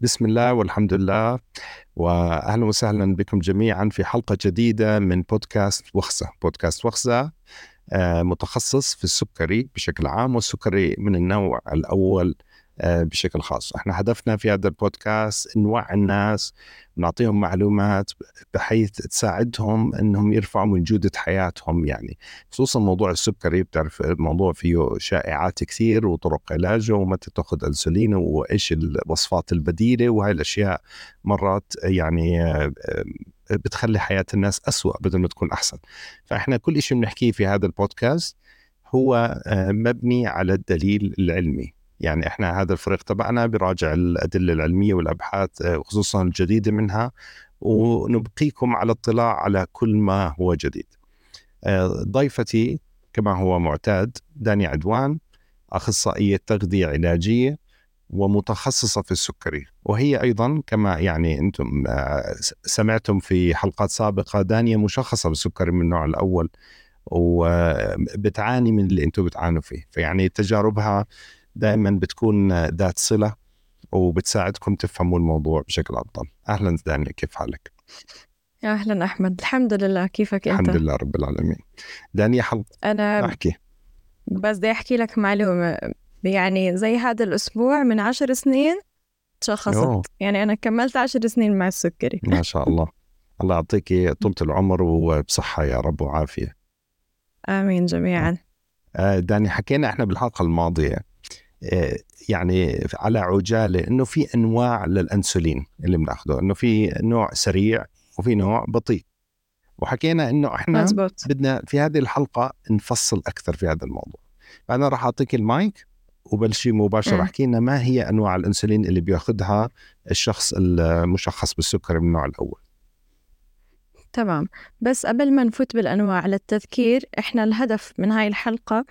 بسم الله والحمد لله. واهلا وسهلا بكم جميعا في حلقة جديدة من بودكاست وخزة، بودكاست وخزة آه، متخصص في السكري بشكل عام والسكري من النوع الأول بشكل خاص. إحنا هدفنا في هذا البودكاست نوعي الناس نعطيهم معلومات بحيث تساعدهم إنهم يرفعوا من جودة حياتهم يعني. خصوصا موضوع السكري بتعرف الموضوع فيه شائعات كثير وطرق علاجه ومتى تأخذ انسولين وإيش الوصفات البديلة وهي الأشياء مرات يعني آه، بتخلي حياة الناس أسوأ بدل ما تكون أحسن. فإحنا كل شيء بنحكيه في هذا البودكاست هو آه، مبني على الدليل العلمي. يعني إحنا هذا الفريق تبعنا بيراجع الأدلة العلمية والأبحاث آه، خصوصا الجديدة منها ونبقيكم على اطلاع على كل ما هو جديد. آه، ضيفتي كما هو معتاد داني عدوان أخصائية تغذية علاجية ومتخصصة في السكري وهي أيضا كما يعني أنتم آه، سمعتم في حلقات سابقة دانيا مشخصة بالسكري من النوع الأول وبتعاني من اللي أنتم بتعانوا فيه فيعني تجاربها دائما بتكون ذات صلة وبتساعدكم تفهموا الموضوع بشكل أفضل. أهلا دانيا كيف حالك؟ يا أهلا أحمد. الحمد لله. كيفك أنت؟ الحمد لله رب العالمين. دانيا حل أنا أحكي. بس بدي أحكي لك معلومة. يعني زي هذا الأسبوع من عشر سنين تشخصت. يعني أنا كملت عشر سنين مع السكري. ما شاء الله. الله يعطيك طولة العمر وبصحة يا رب وعافية. آمين جميعا. آه، داني حكينا إحنا بالحلقة الماضية يعني على عجالة إنه في أنواع للأنسولين اللي بناخده إنه في نوع سريع وفي نوع بطيء. وحكينا إنه إحنا مزبوط. بدنا في هذه الحلقة نفصل أكثر في هذا الموضوع. فأنا راح أعطيك المايك وبلشي مباشرة أحكي لنا ما هي أنواع الأنسولين اللي بيأخذها الشخص المشخص بالسكر من النوع الأول. تمام. بس قبل ما نفوت بالأنواع للتذكير إحنا الهدف من هاي الحلقة آه،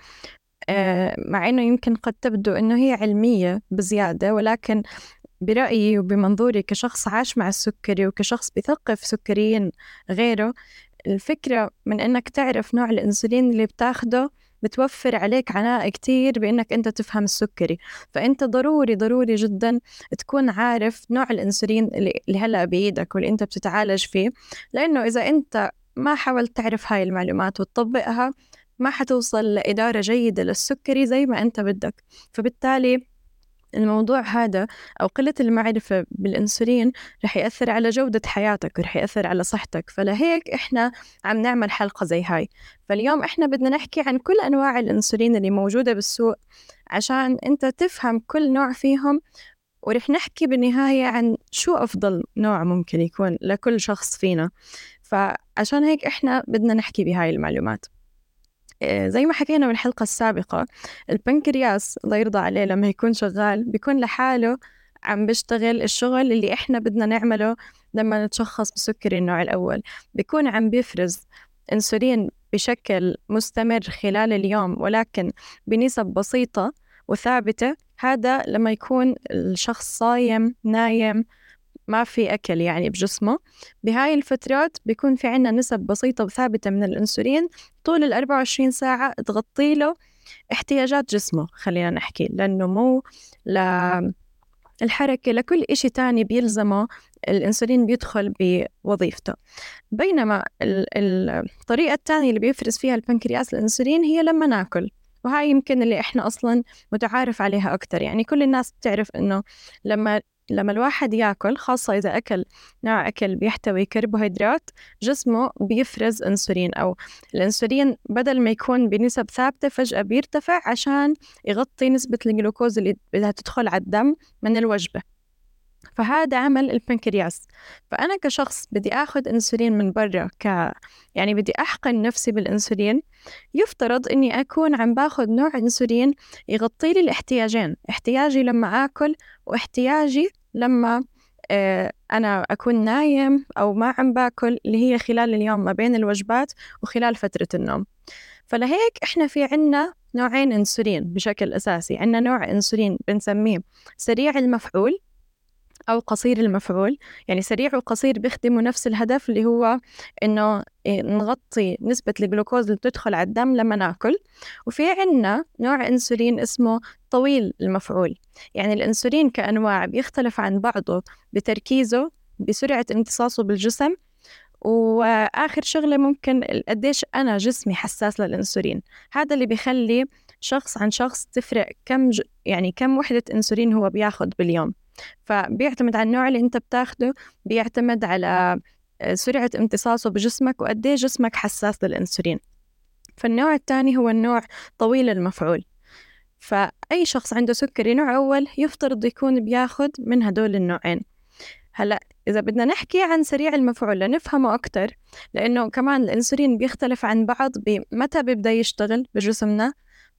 مع إنه يمكن قد تبدو إنه هي علمية بزيادة ولكن برأيي وبمنظوري كشخص عاش مع السكري وكشخص بثقف سكريين غيره الفكرة من إنك تعرف نوع الأنسولين اللي بتاخده بتوفر عليك عناء كتير بإنك أنت تفهم السكري. فأنت ضروري ضروري جدا تكون عارف نوع الأنسولين اللي هلأ بإيدك واللي أنت بتتعالج فيه لأنه إذا أنت ما حاولت تعرف هاي المعلومات وتطبقها ما حتوصل لإدارة جيدة للسكري زي ما أنت بدك. فبالتالي الموضوع هذا أو قلة المعرفة بالأنسولين رح يأثر على جودة حياتك ورح يأثر على صحتك. فلهيك إحنا عم نعمل حلقة زي هاي. فاليوم إحنا بدنا نحكي عن كل أنواع الأنسولين اللي موجودة بالسوق عشان أنت تفهم كل نوع فيهم ورح نحكي بالنهاية عن شو أفضل نوع ممكن يكون لكل شخص فينا. فعشان هيك إحنا بدنا نحكي بهاي المعلومات. زي ما حكينا بالحلقة السابقة البنكرياس الله يرضى عليه لما يكون شغال بيكون لحاله عم بيشتغل الشغل اللي إحنا بدنا نعمله لما نتشخص بسكري النوع الأول. بيكون عم بيفرز أنسولين بشكل مستمر خلال اليوم ولكن بنسب بسيطة وثابتة هذا لما يكون الشخص صايم نايم ما في أكل يعني بجسمه. بهاي الفترات بيكون في عنا نسب بسيطة وثابتة من الأنسولين. طول ال 24 ساعة تغطي له احتياجات جسمه خلينا نحكي للنمو للحركة لكل إشي تاني بيلزمه الأنسولين بيدخل بوظيفته. بينما الطريقة الثانية اللي بيفرز فيها البنكرياس الأنسولين هي لما ناكل. وهاي يمكن اللي إحنا أصلا متعارف عليها أكتر. يعني كل الناس بتعرف إنه لما لما الواحد ياكل خاصة إذا أكل نوع أكل بيحتوي كربوهيدرات جسمه بيفرز أنسولين أو الأنسولين بدل ما يكون بنسب ثابتة فجأة بيرتفع عشان يغطي نسبة الجلوكوز اللي بدها تدخل على الدم من الوجبة. فهذا عمل البنكرياس. فأنا كشخص بدي أخذ أنسولين من برا ك يعني بدي أحقن نفسي بالأنسولين. يفترض إني أكون عم باخذ نوع أنسولين يغطي لي الاحتياجين احتياجي لما آكل واحتياجي لما آه، أنا أكون نايم أو ما عم باكل اللي هي خلال اليوم ما بين الوجبات وخلال فترة النوم. فلهيك إحنا في عنا نوعين أنسولين بشكل أساسي. عنا نوع أنسولين بنسميه سريع المفعول أو قصير المفعول. يعني سريع وقصير بيخدموا نفس الهدف اللي هو إنه إيه، نغطي نسبة الجلوكوز اللي بتدخل على الدم لما ناكل. وفي عنا نوع أنسولين اسمه طويل المفعول. يعني الأنسولين كأنواع بيختلف عن بعضه بتركيزه بسرعة امتصاصه بالجسم. وآخر شغلة ممكن قديش أنا جسمي حساس للأنسولين. هذا اللي بيخلي شخص عن شخص تفرق كم ج... يعني كم وحدة أنسولين هو بياخد باليوم. فبيعتمد على النوع اللي أنت بتاخده بيعتمد على آه، سرعة امتصاصه بجسمك وقد جسمك حساس للأنسولين. فالنوع الثاني هو النوع طويل المفعول. فأي شخص عنده سكري نوع أول يفترض يكون بياخد من هدول النوعين. هلأ إذا بدنا نحكي عن سريع المفعول لنفهمه أكتر لأنه كمان الأنسولين بيختلف عن بعض بمتى بيبدأ يشتغل بجسمنا.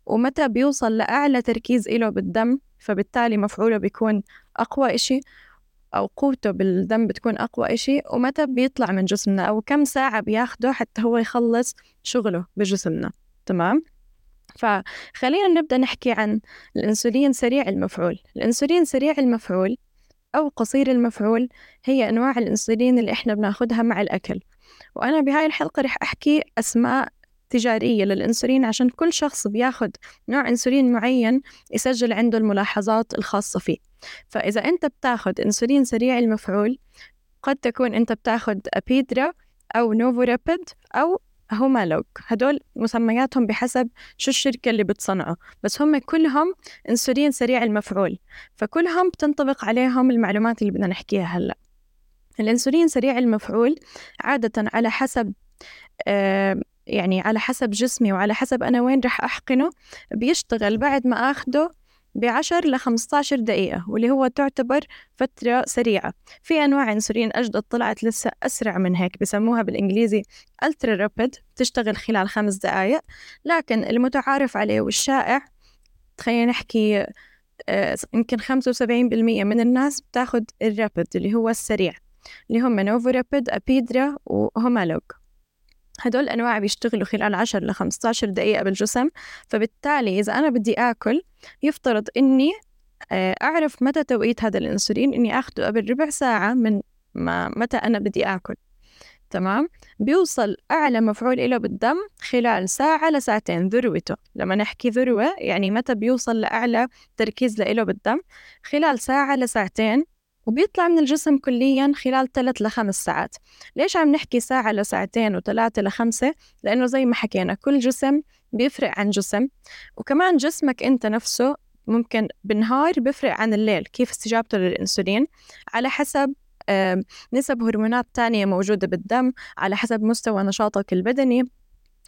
ومتى بيوصل لأعلى تركيز إله بالدم فبالتالي مفعوله بيكون أقوى إشي أو قوته بالدم بتكون أقوى إشي ومتى بيطلع من جسمنا أو كم ساعة بياخده حتى هو يخلص شغله بجسمنا. تمام؟ فخلينا نبدأ نحكي عن الأنسولين سريع المفعول. الأنسولين سريع المفعول أو قصير المفعول هي أنواع الأنسولين اللي إحنا بناخدها مع الأكل. وأنا بهاي الحلقة رح أحكي أسماء تجارية للأنسولين عشان كل شخص بياخد نوع أنسولين معين يسجل عنده الملاحظات الخاصة فيه. فإذا أنت بتاخد أنسولين سريع المفعول قد تكون أنت بتاخد أبيدرا أو نوفورابيد أو هومالوج هدول مسمياتهم بحسب شو الشركة اللي بتصنعه. بس هم كلهم إنسولين سريع المفعول. فكلهم بتنطبق عليهم المعلومات اللي بدنا نحكيها هلأ. الإنسولين سريع المفعول عادة على حسب آه يعني على حسب جسمي وعلى حسب أنا وين رح أحقنه بيشتغل بعد ما أخده بعشر لخمسة دقيقة واللي هو تعتبر فترة سريعة. في أنواع أنسولين أجدد طلعت لسه أسرع من هيك بسموها بالإنجليزي ألترا رابيد تشتغل خلال خمس دقايق. لكن المتعارف عليه والشائع خلينا نحكي آه، يمكن خمسة وسبعين بالمية من الناس بتاخد الرابيد اللي هو السريع اللي هم نوفو رابيد أبيدرا وهومالوج هدول الأنواع بيشتغلوا خلال 10 ل 15 دقيقة بالجسم فبالتالي إذا أنا بدي آكل يفترض إني آه، أعرف متى توقيت هذا الأنسولين إني أخده قبل ربع ساعة من ما متى أنا بدي آكل. تمام؟ بيوصل أعلى مفعول له بالدم خلال ساعة لساعتين ذروته. لما نحكي ذروة يعني متى بيوصل لأعلى تركيز له بالدم؟ خلال ساعة لساعتين وبيطلع من الجسم كليا خلال ثلاث لخمس ساعات. ليش عم نحكي ساعة لساعتين وثلاثة لخمسة لأنه زي ما حكينا كل جسم بيفرق عن جسم وكمان جسمك أنت نفسه ممكن بالنهار بيفرق عن الليل كيف استجابته للإنسولين؟ على حسب نسب هرمونات تانية موجودة بالدم على حسب مستوى نشاطك البدني.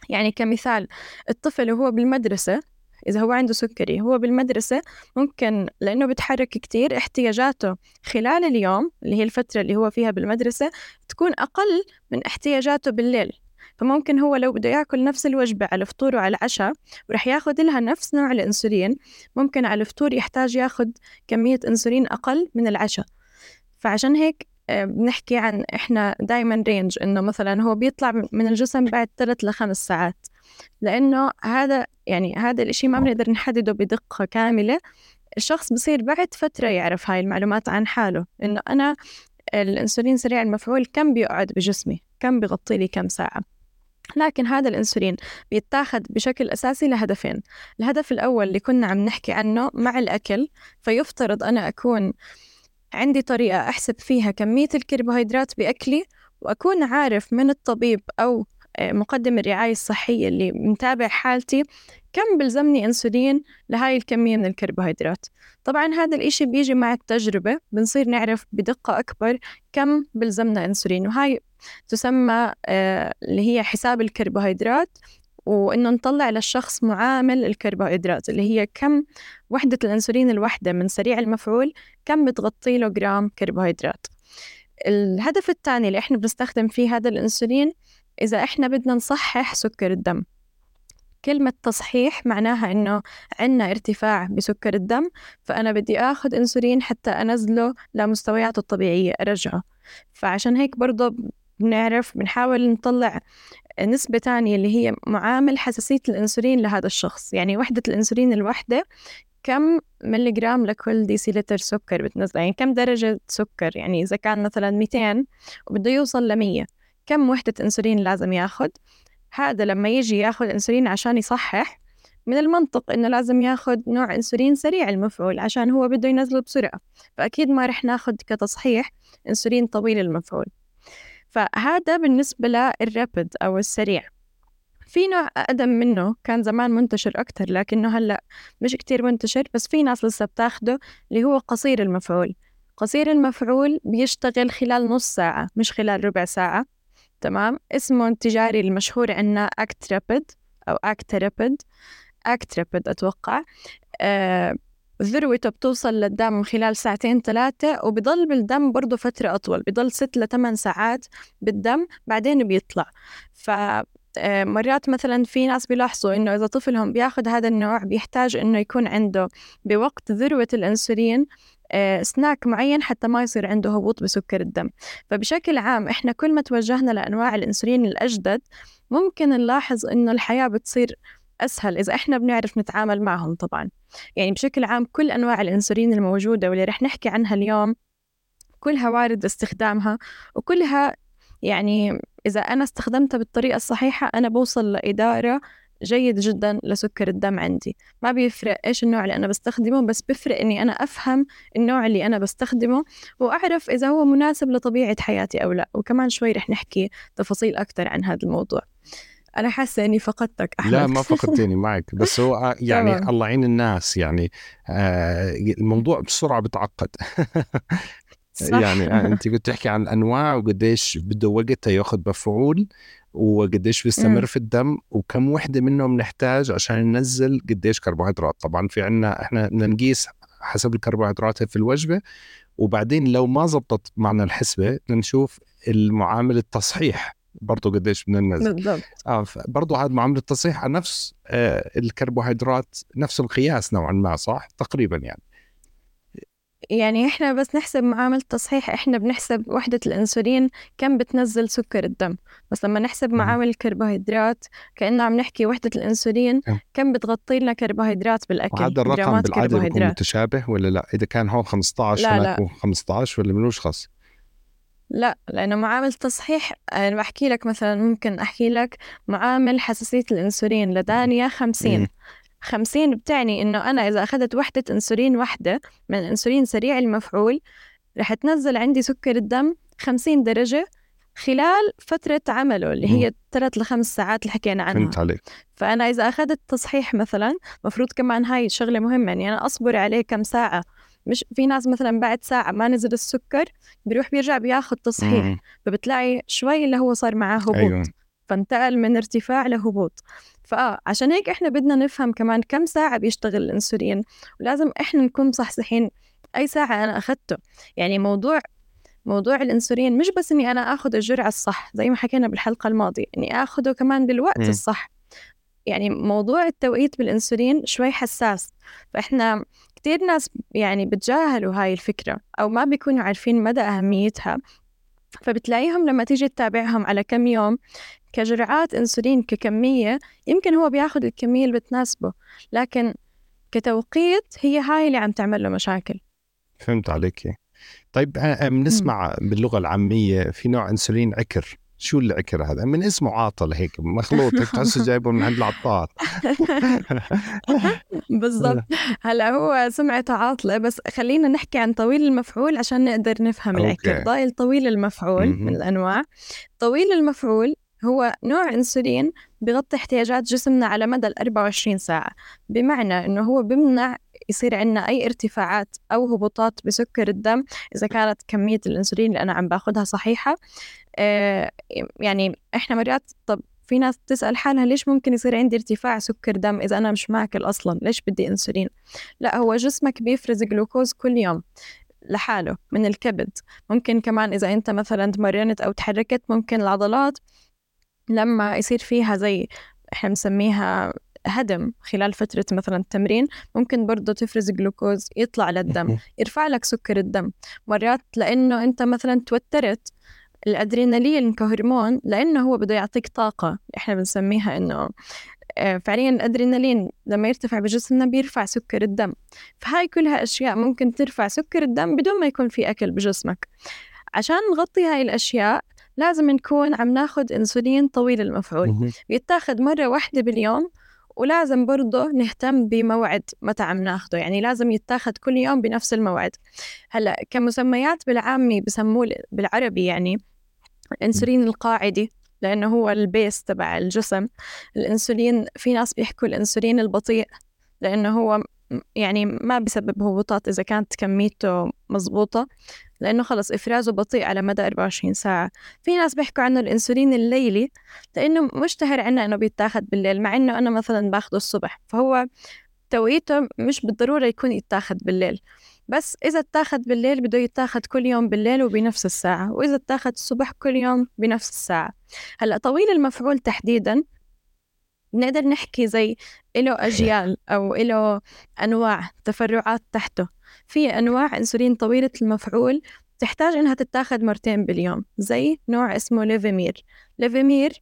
يعني كمثال الطفل وهو بالمدرسة إذا هو عنده سكري هو بالمدرسة ممكن لأنه بتحرك كتير احتياجاته خلال اليوم اللي هي الفترة اللي هو فيها بالمدرسة تكون أقل من احتياجاته بالليل. فممكن هو لو بده يأكل نفس الوجبة على الفطور وعلى العشاء ورح ياخد لها نفس نوع الأنسولين ممكن على الفطور يحتاج ياخد كمية أنسولين أقل من العشاء. فعشان هيك آه، بنحكي عن إحنا دايما رينج إنه مثلا هو بيطلع من الجسم بعد ثلاث لخمس ساعات. لأنه هذا يعني هذا الإشي ما بنقدر نحدده بدقة كاملة. الشخص بصير بعد فترة يعرف هاي المعلومات عن حاله إنه أنا الأنسولين سريع المفعول كم بيقعد بجسمي؟ كم بغطي لي كم ساعة؟ لكن هذا الأنسولين بيتاخد بشكل أساسي لهدفين. الهدف الأول اللي كنا عم نحكي عنه مع الأكل فيفترض أنا أكون عندي طريقة أحسب فيها كمية الكربوهيدرات بأكلي وأكون عارف من الطبيب أو مقدم الرعاية الصحية اللي متابع حالتي كم بلزمني أنسولين لهاي الكمية من الكربوهيدرات. طبعا هذا الإشي بيجي مع التجربة بنصير نعرف بدقة أكبر كم بلزمنا أنسولين. وهاي تسمى آه، اللي هي حساب الكربوهيدرات وإنه نطلع للشخص معامل الكربوهيدرات اللي هي كم وحدة الأنسولين الواحدة من سريع المفعول كم بتغطي له جرام كربوهيدرات. الهدف الثاني اللي إحنا بنستخدم فيه هذا الأنسولين إذا إحنا بدنا نصحح سكر الدم. كلمة تصحيح معناها إنه عنا ارتفاع بسكر الدم فأنا بدي آخذ أنسولين حتى أنزله لمستوياته الطبيعية أرجعه. فعشان هيك برضه بنعرف بنحاول نطلع نسبة تانية اللي هي معامل حساسية الأنسولين لهذا الشخص. يعني وحدة الأنسولين الواحدة كم ملي جرام لكل ديسيلتر سكر بتنزل؟ يعني كم درجة سكر؟ يعني إذا كان مثلا 200 وبده يوصل ل 100 كم وحدة أنسولين لازم ياخد هذا لما يجي ياخد أنسولين عشان يصحح من المنطق إنه لازم ياخد نوع أنسولين سريع المفعول عشان هو بده ينزله بسرعة فأكيد ما رح ناخد كتصحيح أنسولين طويل المفعول. فهذا بالنسبة للرابد أو السريع. في نوع أقدم منه كان زمان منتشر أكتر لكنه هلأ مش كتير منتشر بس في ناس لسه بتاخده اللي هو قصير المفعول. قصير المفعول بيشتغل خلال نص ساعة مش خلال ربع ساعة. تمام؟ اسمه التجاري المشهور عنا أكت رابد أو أكت رابد أكت رابد أتوقع. آه ذروته بتوصل للدم خلال ساعتين ثلاثة وبضل بالدم برضه فترة أطول. بضل ست لثمان ساعات بالدم بعدين بيطلع. ف آه، مرات مثلا في ناس بيلاحظوا إنه إذا طفلهم بياخذ هذا النوع بيحتاج إنه يكون عنده بوقت ذروة الإنسولين سناك معين حتى ما يصير عنده هبوط بسكر الدم. فبشكل عام إحنا كل ما توجهنا لأنواع الإنسولين الأجدد ممكن نلاحظ إنه الحياة بتصير أسهل إذا إحنا بنعرف نتعامل معهم طبعا. يعني بشكل عام كل أنواع الإنسولين الموجودة واللي رح نحكي عنها اليوم كلها وارد استخدامها وكلها يعني إذا أنا استخدمتها بالطريقة الصحيحة أنا بوصل لإدارة جيد جدا لسكر الدم عندي. ما بيفرق إيش النوع اللي أنا بستخدمه بس بيفرق إني أنا أفهم النوع اللي أنا بستخدمه وأعرف إذا هو مناسب لطبيعة حياتي أو لا. وكمان شوي رح نحكي تفاصيل أكثر عن هذا الموضوع. أنا حاسة إني فقدتك أحمد. لا ما فقدتني معك. بس هو يعني الله يعين الناس يعني آه الموضوع بسرعة بتعقد. يعني آه، انت كنت تحكي عن الانواع وقديش بده وقت ياخذ مفعول وقديش بيستمر في الدم وكم وحدة منهم نحتاج عشان ننزل قديش كربوهيدرات. طبعا في عنا إحنا بدنا نقيس حسب الكربوهيدرات في الوجبة وبعدين لو ما زبطت معنا الحسبة بدنا نشوف المعامل التصحيح برضه قديش بدنا ننزل. بالضبط. آه برضه هذا معامله التصحيح على نفس آه الكربوهيدرات نفس القياس نوعا ما صح؟ تقريبا يعني. يعني إحنا بس نحسب معامل تصحيح إحنا بنحسب وحدة الأنسولين كم بتنزل سكر الدم. بس لما نحسب معامل الكربوهيدرات كأنه عم نحكي وحدة الأنسولين كم بتغطي لنا كربوهيدرات بالأكل وهذا الرقم بالعادة بيكون متشابه ولا لا؟ إذا كان هون 15 لا لا. 15 ولا ملوش خاص لا لأنه معامل تصحيح أنا بحكي لك مثلا ممكن أحكي لك معامل حساسية الأنسولين لدانيا 50 خمسين بتعني إنه أنا إذا أخذت وحدة أنسولين واحدة من أنسولين سريع المفعول رح تنزل عندي سكر الدم خمسين درجة خلال فترة عمله اللي هي ثلاث لخمس ساعات اللي حكينا عنها. فهمت عليك. فأنا إذا أخذت تصحيح مثلا مفروض كمان هاي شغلة مهمة يعني أنا أصبر عليه كم ساعة. مش في ناس مثلا بعد ساعة ما نزل السكر بيروح بيرجع بياخذ تصحيح. مم. فبتلاقي شوي اللي هو صار معاه هبوط. أيوة. فانتقل من ارتفاع لهبوط. فآه عشان هيك إحنا بدنا نفهم كمان كم ساعة بيشتغل الأنسولين ولازم إحنا نكون مصحصحين أي ساعة أنا أخذته يعني موضوع موضوع الأنسولين مش بس إني أنا آخذ الجرعة الصح زي ما حكينا بالحلقة الماضية إني آخذه كمان بالوقت م. الصح. يعني موضوع التوقيت بالأنسولين شوي حساس. فإحنا كتير ناس يعني بتجاهلوا هاي الفكرة أو ما بيكونوا عارفين مدى أهميتها. فبتلاقيهم لما تيجي تتابعهم على كم يوم كجرعات إنسولين ككمية يمكن هو بياخذ الكمية اللي بتناسبه لكن كتوقيت هي هاي اللي عم تعمل له مشاكل. فهمت عليك طيب بنسمع باللغة العامية في نوع إنسولين عكر. شو العكر هذا؟ من اسمه عاطل هيك مخلوط هيك تحسه جايبه من عند العطار. بالضبط. هلأ هو سمعته عاطلة بس خلينا نحكي عن طويل المفعول عشان نقدر نفهم العكر. ضايل طويل المفعول من الانواع طويل المفعول هو نوع إنسولين بغطي احتياجات جسمنا على مدى ال 24 ساعة. بمعنى إنه هو بمنع يصير عندنا أي ارتفاعات أو هبوطات بسكر الدم إذا كانت كمية الإنسولين اللي أنا عم باخذها صحيحة. آه يعني إحنا مرات طب في ناس تسأل حالها ليش ممكن يصير عندي ارتفاع سكر دم إذا أنا مش ماكل أصلا؟ ليش بدي أنسولين؟ لا هو جسمك بيفرز جلوكوز كل يوم لحاله من الكبد. ممكن كمان إذا أنت مثلا تمرنت أو تحركت ممكن العضلات لما يصير فيها زي إحنا بنسميها هدم خلال فترة مثلا التمرين ممكن برضه تفرز جلوكوز يطلع للدم يرفع لك سكر الدم. مرات لأنه أنت مثلا توترت الأدرينالين كهرمون لأنه هو بده يعطيك طاقة. إحنا بنسميها إنه آه، فعليا الأدرينالين لما يرتفع بجسمنا بيرفع سكر الدم. فهاي كلها أشياء ممكن ترفع سكر الدم بدون ما يكون في أكل بجسمك. عشان نغطي هاي الأشياء لازم نكون عم ناخد إنسولين طويل المفعول. بيتاخد مرة واحدة باليوم ولازم برضه نهتم بموعد متى عم ناخده. يعني لازم يتاخد كل يوم بنفس الموعد. هلأ كمسميات بالعامي بسموه بالعربي يعني الإنسولين القاعدي لأنه هو البيس تبع الجسم. الأنسولين في ناس بيحكوا الأنسولين البطيء لأنه هو يعني ما بسبب هبوطات إذا كانت كميته مزبوطة لأنه خلص إفرازه بطيء على مدى 24 ساعة. في ناس بيحكوا عنه الأنسولين الليلي لأنه مشتهر عنا إنه بيتاخد بالليل مع إنه أنا مثلا باخده الصبح فهو توقيته مش بالضرورة يكون يتاخد بالليل. بس إذا اتاخد بالليل بده يتاخد كل يوم بالليل وبنفس الساعة وإذا اتاخد الصبح كل يوم بنفس الساعة. هلأ طويل المفعول تحديدا نقدر نحكي زي إله أجيال أو إله أنواع تفرعات تحته. في أنواع أنسولين طويلة المفعول تحتاج إنها تتاخد مرتين باليوم زي نوع اسمه ليفيمير ليفيمير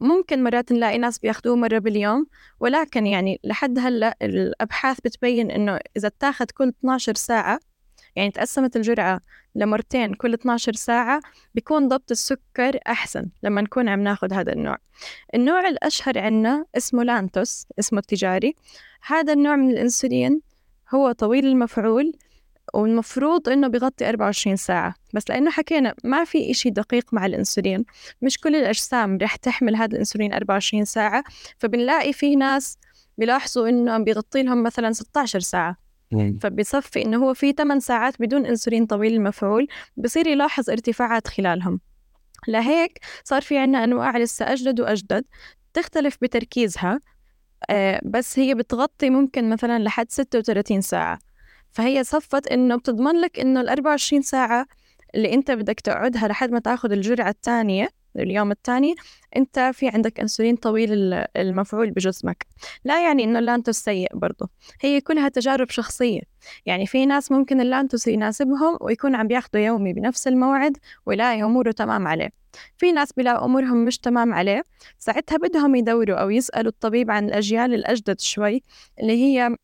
ممكن مرات نلاقي ناس بياخدوه مرة باليوم ولكن يعني لحد هلأ الأبحاث بتبين إنه إذا اتاخد كل 12 ساعة يعني تقسمت الجرعة لمرتين كل 12 ساعة بيكون ضبط السكر أحسن لما نكون عم ناخد هذا النوع. النوع الأشهر عنا اسمه لانتوس اسمه التجاري. هذا النوع من الأنسولين هو طويل المفعول والمفروض إنه بيغطي 24 ساعة. بس لأنه حكينا ما في إشي دقيق مع الأنسولين. مش كل الأجسام رح تحمل هذا الأنسولين 24 ساعة. فبنلاقي في ناس بيلاحظوا إنه بيغطي لهم مثلا 16 ساعة. فبيصفي إنه هو في 8 ساعات بدون أنسولين طويل المفعول. بصير يلاحظ ارتفاعات خلالهم. لهيك صار في عنا أنواع لسه أجدد وأجدد تختلف بتركيزها. بس هي بتغطي ممكن مثلا لحد 36 ساعة. فهي صفت إنه بتضمن لك إنه ال 24 ساعة اللي أنت بدك تقعدها لحد ما تاخذ الجرعة الثانية اليوم الثاني أنت في عندك أنسولين طويل المفعول بجسمك. لا يعني إنه اللانتوس سيء برضه. هي كلها تجارب شخصية. يعني في ناس ممكن اللانتوس يناسبهم ويكون عم بياخدوا يومي بنفس الموعد ويلاقي أموره تمام عليه. في ناس بيلاقوا أمورهم مش تمام عليه. ساعتها بدهم يدوروا أو يسألوا الطبيب عن الأجيال الأجدد شوي اللي هي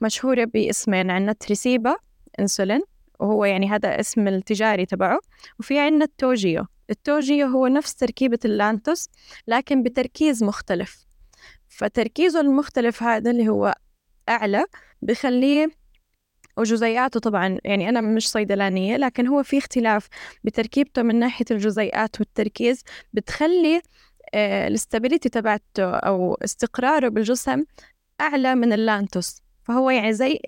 مشهورة باسمين عندنا Tresiba إنسولين وهو يعني هذا اسم التجاري تبعه وفي عندنا ال Toujeo. ال Toujeo هو نفس تركيبة ال Lantus لكن بتركيز مختلف. فتركيزه المختلف هذا اللي هو أعلى بخليه وجزيئاته طبعا يعني أنا مش صيدلانية لكن هو في اختلاف بتركيبته من ناحية الجزيئات والتركيز بتخلي آه، ال stability تبعته أو استقراره بالجسم أعلى من ال Lantus. فهو يعني زي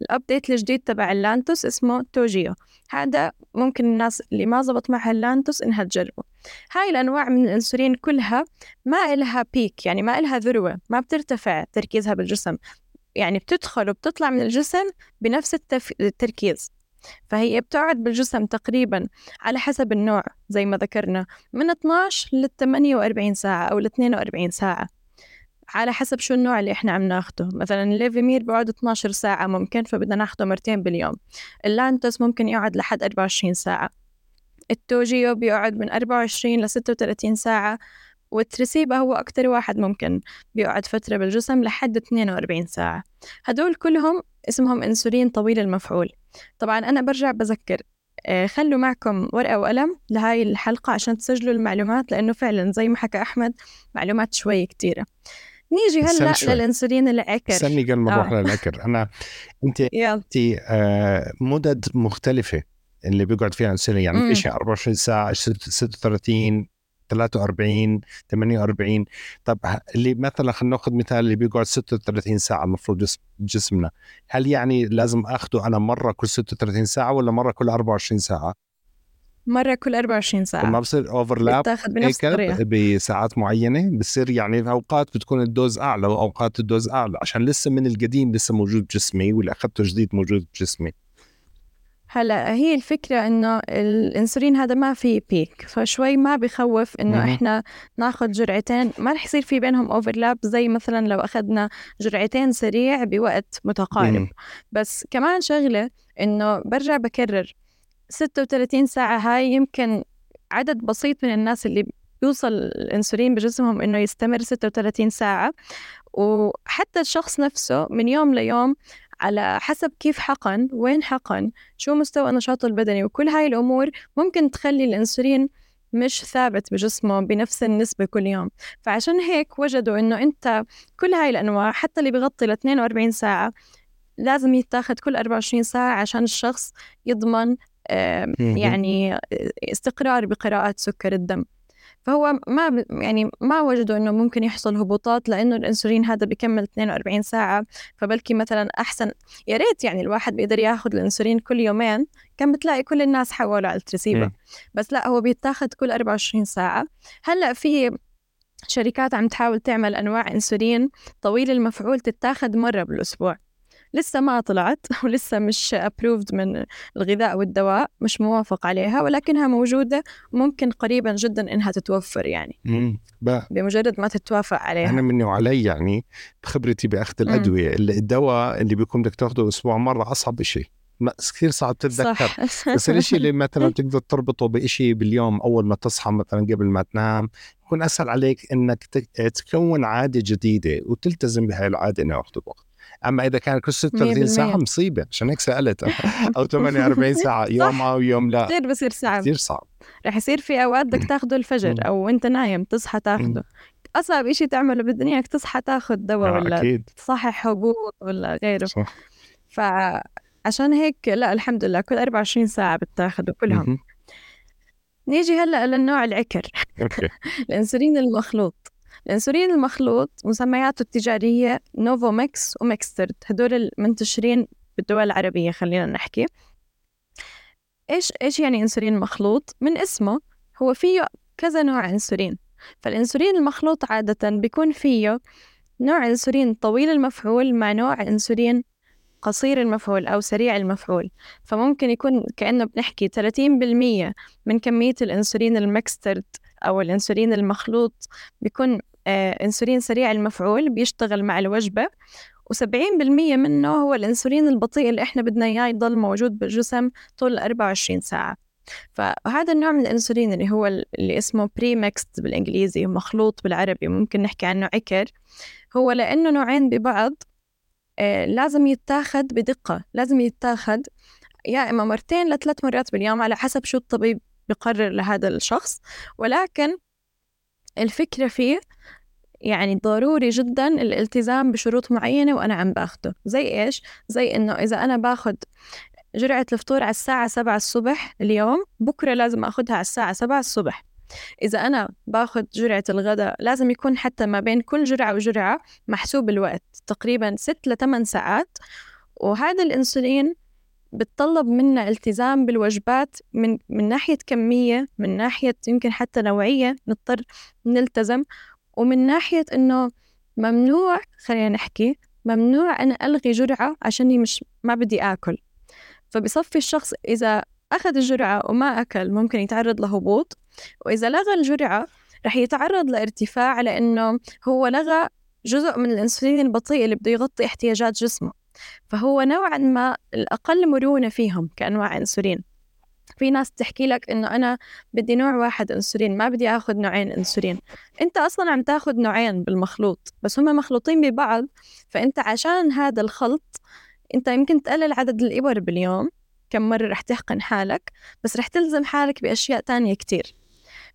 ال update الجديد تبع ال Lantus اسمه Toujeo. هذا ممكن الناس اللي ما زبط معها ال Lantus إنها تجربه. هاي الأنواع من الإنسولين كلها ما إلها peak يعني ما إلها ذروة ما بترتفع تركيزها بالجسم. يعني بتدخل وبتطلع من الجسم بنفس التف... التركيز. فهي بتقعد بالجسم تقريبا على حسب النوع زي ما ذكرنا من 12 ل 48 ساعة أو ل 42 ساعة. على حسب شو النوع اللي إحنا عم ناخده. مثلا ال Levemir بيقعد 12 ساعة ممكن فبدنا ناخده مرتين باليوم. ال Lantus ممكن يقعد لحد 24 ساعة. ال Toujeo بيقعد من 24 ل 36 ساعة. وال Tresiba هو أكتر واحد ممكن بيقعد فترة بالجسم لحد 42 ساعة. هدول كلهم اسمهم إنسولين طويل المفعول. طبعا أنا برجع بذكر آه، خلوا معكم ورقة وقلم لهاي الحلقة عشان تسجلوا المعلومات لأنه فعلا زي ما حكى أحمد معلومات شوي كتيرة. نيجي هلأ للإنسولين العكر. استني قبل ما نروح آه. للعكر. أنا أنت أنت آه مدد مختلفة اللي بيقعد فيها إنسولين يعني في 24 ساعة 36 43 48 طب اللي مثلا خلينا ناخذ مثال اللي بيقعد 36 ساعة المفروض جسم جسمنا. هل يعني لازم اخذه أنا مرة كل 36 ساعة ولا مرة كل 24 ساعة؟ مرة كل 24 ساعة. ما بصير overlap بتاخذ بنفس الطريقة. بساعات معينة بصير يعني أوقات بتكون ال dose أعلى وأوقات ال dose أعلى عشان لسه من القديم لسه موجود بجسمي واللي أخذته جديد موجود بجسمي هلا هي الفكرة إنه الأنسولين هذا ما في peak فشوي ما بخوف إنه. إحنا ناخذ جرعتين ما رح يصير في بينهم overlap زي مثلا لو أخذنا جرعتين سريع بوقت متقارب. بس كمان شغلة إنه برجع بكرر 36 ساعة هاي يمكن عدد بسيط من الناس اللي يوصل الأنسولين بجسمهم إنه يستمر 36 ساعة وحتى الشخص نفسه من يوم ليوم على حسب كيف حقن وين حقن شو مستوى نشاطه البدني وكل هاي الأمور ممكن تخلي الأنسولين مش ثابت بجسمه بنفس النسبة كل يوم. فعشان هيك وجدوا إنه أنت كل هاي الأنواع حتى اللي بغطي ل 42 ساعة لازم يتاخد كل 24 ساعة عشان الشخص يضمن يعني استقرار بقراءة سكر الدم. فهو ما يعني ما وجدوا إنه ممكن يحصل هبوطات لأنه الإنسولين هذا بيكمل 42 ساعة. فبلكي مثلا أحسن يا ريت يعني الواحد بيقدر ياخذ الإنسولين كل يومين. كان بتلاقي كل الناس حولوا على التريسيبا بس لا هو بيتاخذ كل 24 ساعة. هلأ في شركات عم تحاول تعمل أنواع إنسولين طويل المفعول تتاخذ مرة بالأسبوع. لسه ما طلعت ولسه مش ابروفد من الغذاء والدواء مش موافق عليها ولكنها موجودة ممكن قريبا جدا إنها تتوفر يعني. بمجرد ما تتوافق عليها. أنا مني وعلي يعني بخبرتي بأخذ الأدوية. الدواء اللي بيكون بدك تاخده أسبوع مرة أصعب شيء كثير صعب تتذكر. صح. بس الشيء اللي مثلا تقدر تربطه بشيء باليوم أول ما تصحى مثلا قبل ما تنام يكون أسهل عليك إنك تكون عادة جديدة وتلتزم بهاي العادة إنها وقت أما إذا كان كل 36 ساعة مصيبة عشان هيك سألت. أو 48 ساعة يوم أو يوم لا. كثير بصير صعب. كثير صعب. رح يصير في أوقات بدك تاخده الفجر أو وأنت نايم تصحى تاخده. أصعب شيء تعمله بالدنيا إنك تصحى تاخذ دواء آه، ولا أكيد. تصحح هبوط ولا غيره. صح. فعشان هيك لا الحمد لله كل 24 ساعة بتاخذوا كلهم. نيجي هلأ للنوع العكر. الإنسولين المخلوط. الأنسولين المخلوط مسمياته التجارية NovoMix و Mixtard هدول المنتشرين بالدول العربية خلينا نحكي. إيش إيش يعني أنسولين مخلوط؟ من اسمه هو فيه كذا نوع أنسولين. فالأنسولين المخلوط عادة بيكون فيه نوع أنسولين طويل المفعول مع نوع أنسولين قصير المفعول أو سريع المفعول. فممكن يكون كأنه بنحكي 30% من كمية الأنسولين ال Mixtard أو الأنسولين المخلوط بيكون إنسولين سريع المفعول بيشتغل مع الوجبة و70% منه هو الإنسولين البطيء اللي إحنا بدنا إياه يضل موجود بالجسم طول 24 ساعة. فهذا النوع من الإنسولين اللي هو اللي اسمه pre-mixed بالإنجليزي مخلوط بالعربي ممكن نحكي عنه عكر هو لأنه نوعين ببعض آه لازم يتاخد بدقة لازم يتاخد يا إما مرتين لثلاث مرات باليوم على حسب شو الطبيب بقرر لهذا الشخص. ولكن الفكرة فيه يعني ضروري جدا الالتزام بشروط معينة وأنا عم باخده. زي إيش؟ زي إنه إذا أنا باخد جرعة الفطور على الساعة سبعة الصبح اليوم بكرة لازم أخدها على الساعة سبعة الصبح. إذا أنا باخد جرعة الغداء لازم يكون حتى ما بين كل جرعة وجرعة محسوب الوقت تقريبا ست لثمان ساعات. وهذا الأنسولين بتطلب منا التزام بالوجبات من من ناحية كمية من ناحية يمكن حتى نوعية نضطر نلتزم. ومن ناحية إنه ممنوع خلينا نحكي ممنوع أنا ألغي جرعة عشاني مش ما بدي آكل. فبصفي الشخص إذا أخذ الجرعة وما أكل ممكن يتعرض لهبوط وإذا لغى الجرعة رح يتعرض لارتفاع لأنه هو لغى جزء من الأنسولين البطيء اللي بده يغطي احتياجات جسمه. فهو نوعا ما الأقل مرونة فيهم كأنواع أنسولين. في ناس تحكي لك إنه أنا بدي نوع واحد أنسولين ما بدي آخذ نوعين أنسولين. أنت أصلا عم تاخذ نوعين بالمخلوط بس هم مخلوطين ببعض فأنت عشان هذا الخلط أنت يمكن تقلل عدد الإبر باليوم كم مرة رح تحقن حالك بس رح تلزم حالك بأشياء تانية كتير.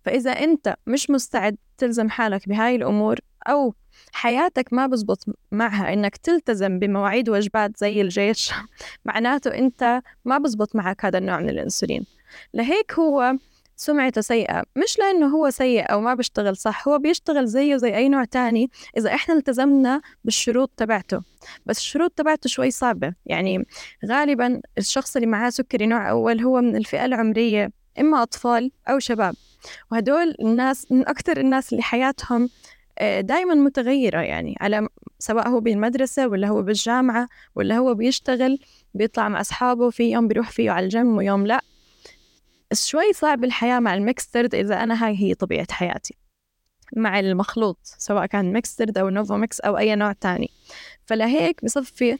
فإذا أنت مش مستعد تلزم حالك بهاي الأمور أو حياتك ما بزبط معها إنك تلتزم بمواعيد وجبات زي الجيش. معناته أنت ما بزبط معك هذا النوع من الأنسولين. لهيك هو سمعته سيئة. مش لأنه هو سيء أو ما بيشتغل صح هو بيشتغل زيه زي أي نوع تاني إذا إحنا التزمنا بالشروط تبعته. بس الشروط تبعته شوي صعبة. يعني غالبا الشخص اللي معاه سكري نوع أول هو من الفئة العمرية إما أطفال أو شباب. وهدول الناس من أكثر الناس اللي حياتهم دائما متغيرة يعني على سواء هو بالمدرسة ولا هو بالجامعة ولا هو بيشتغل بيطلع مع أصحابه في يوم بيروح فيه على الجيم ويوم لأ. شوي صعب الحياة مع ال Mixtard إذا أنا هاي هي طبيعة حياتي. مع المخلوط سواء كان Mixtard أو NovoMix أو أي نوع تاني. فلهيك بصفي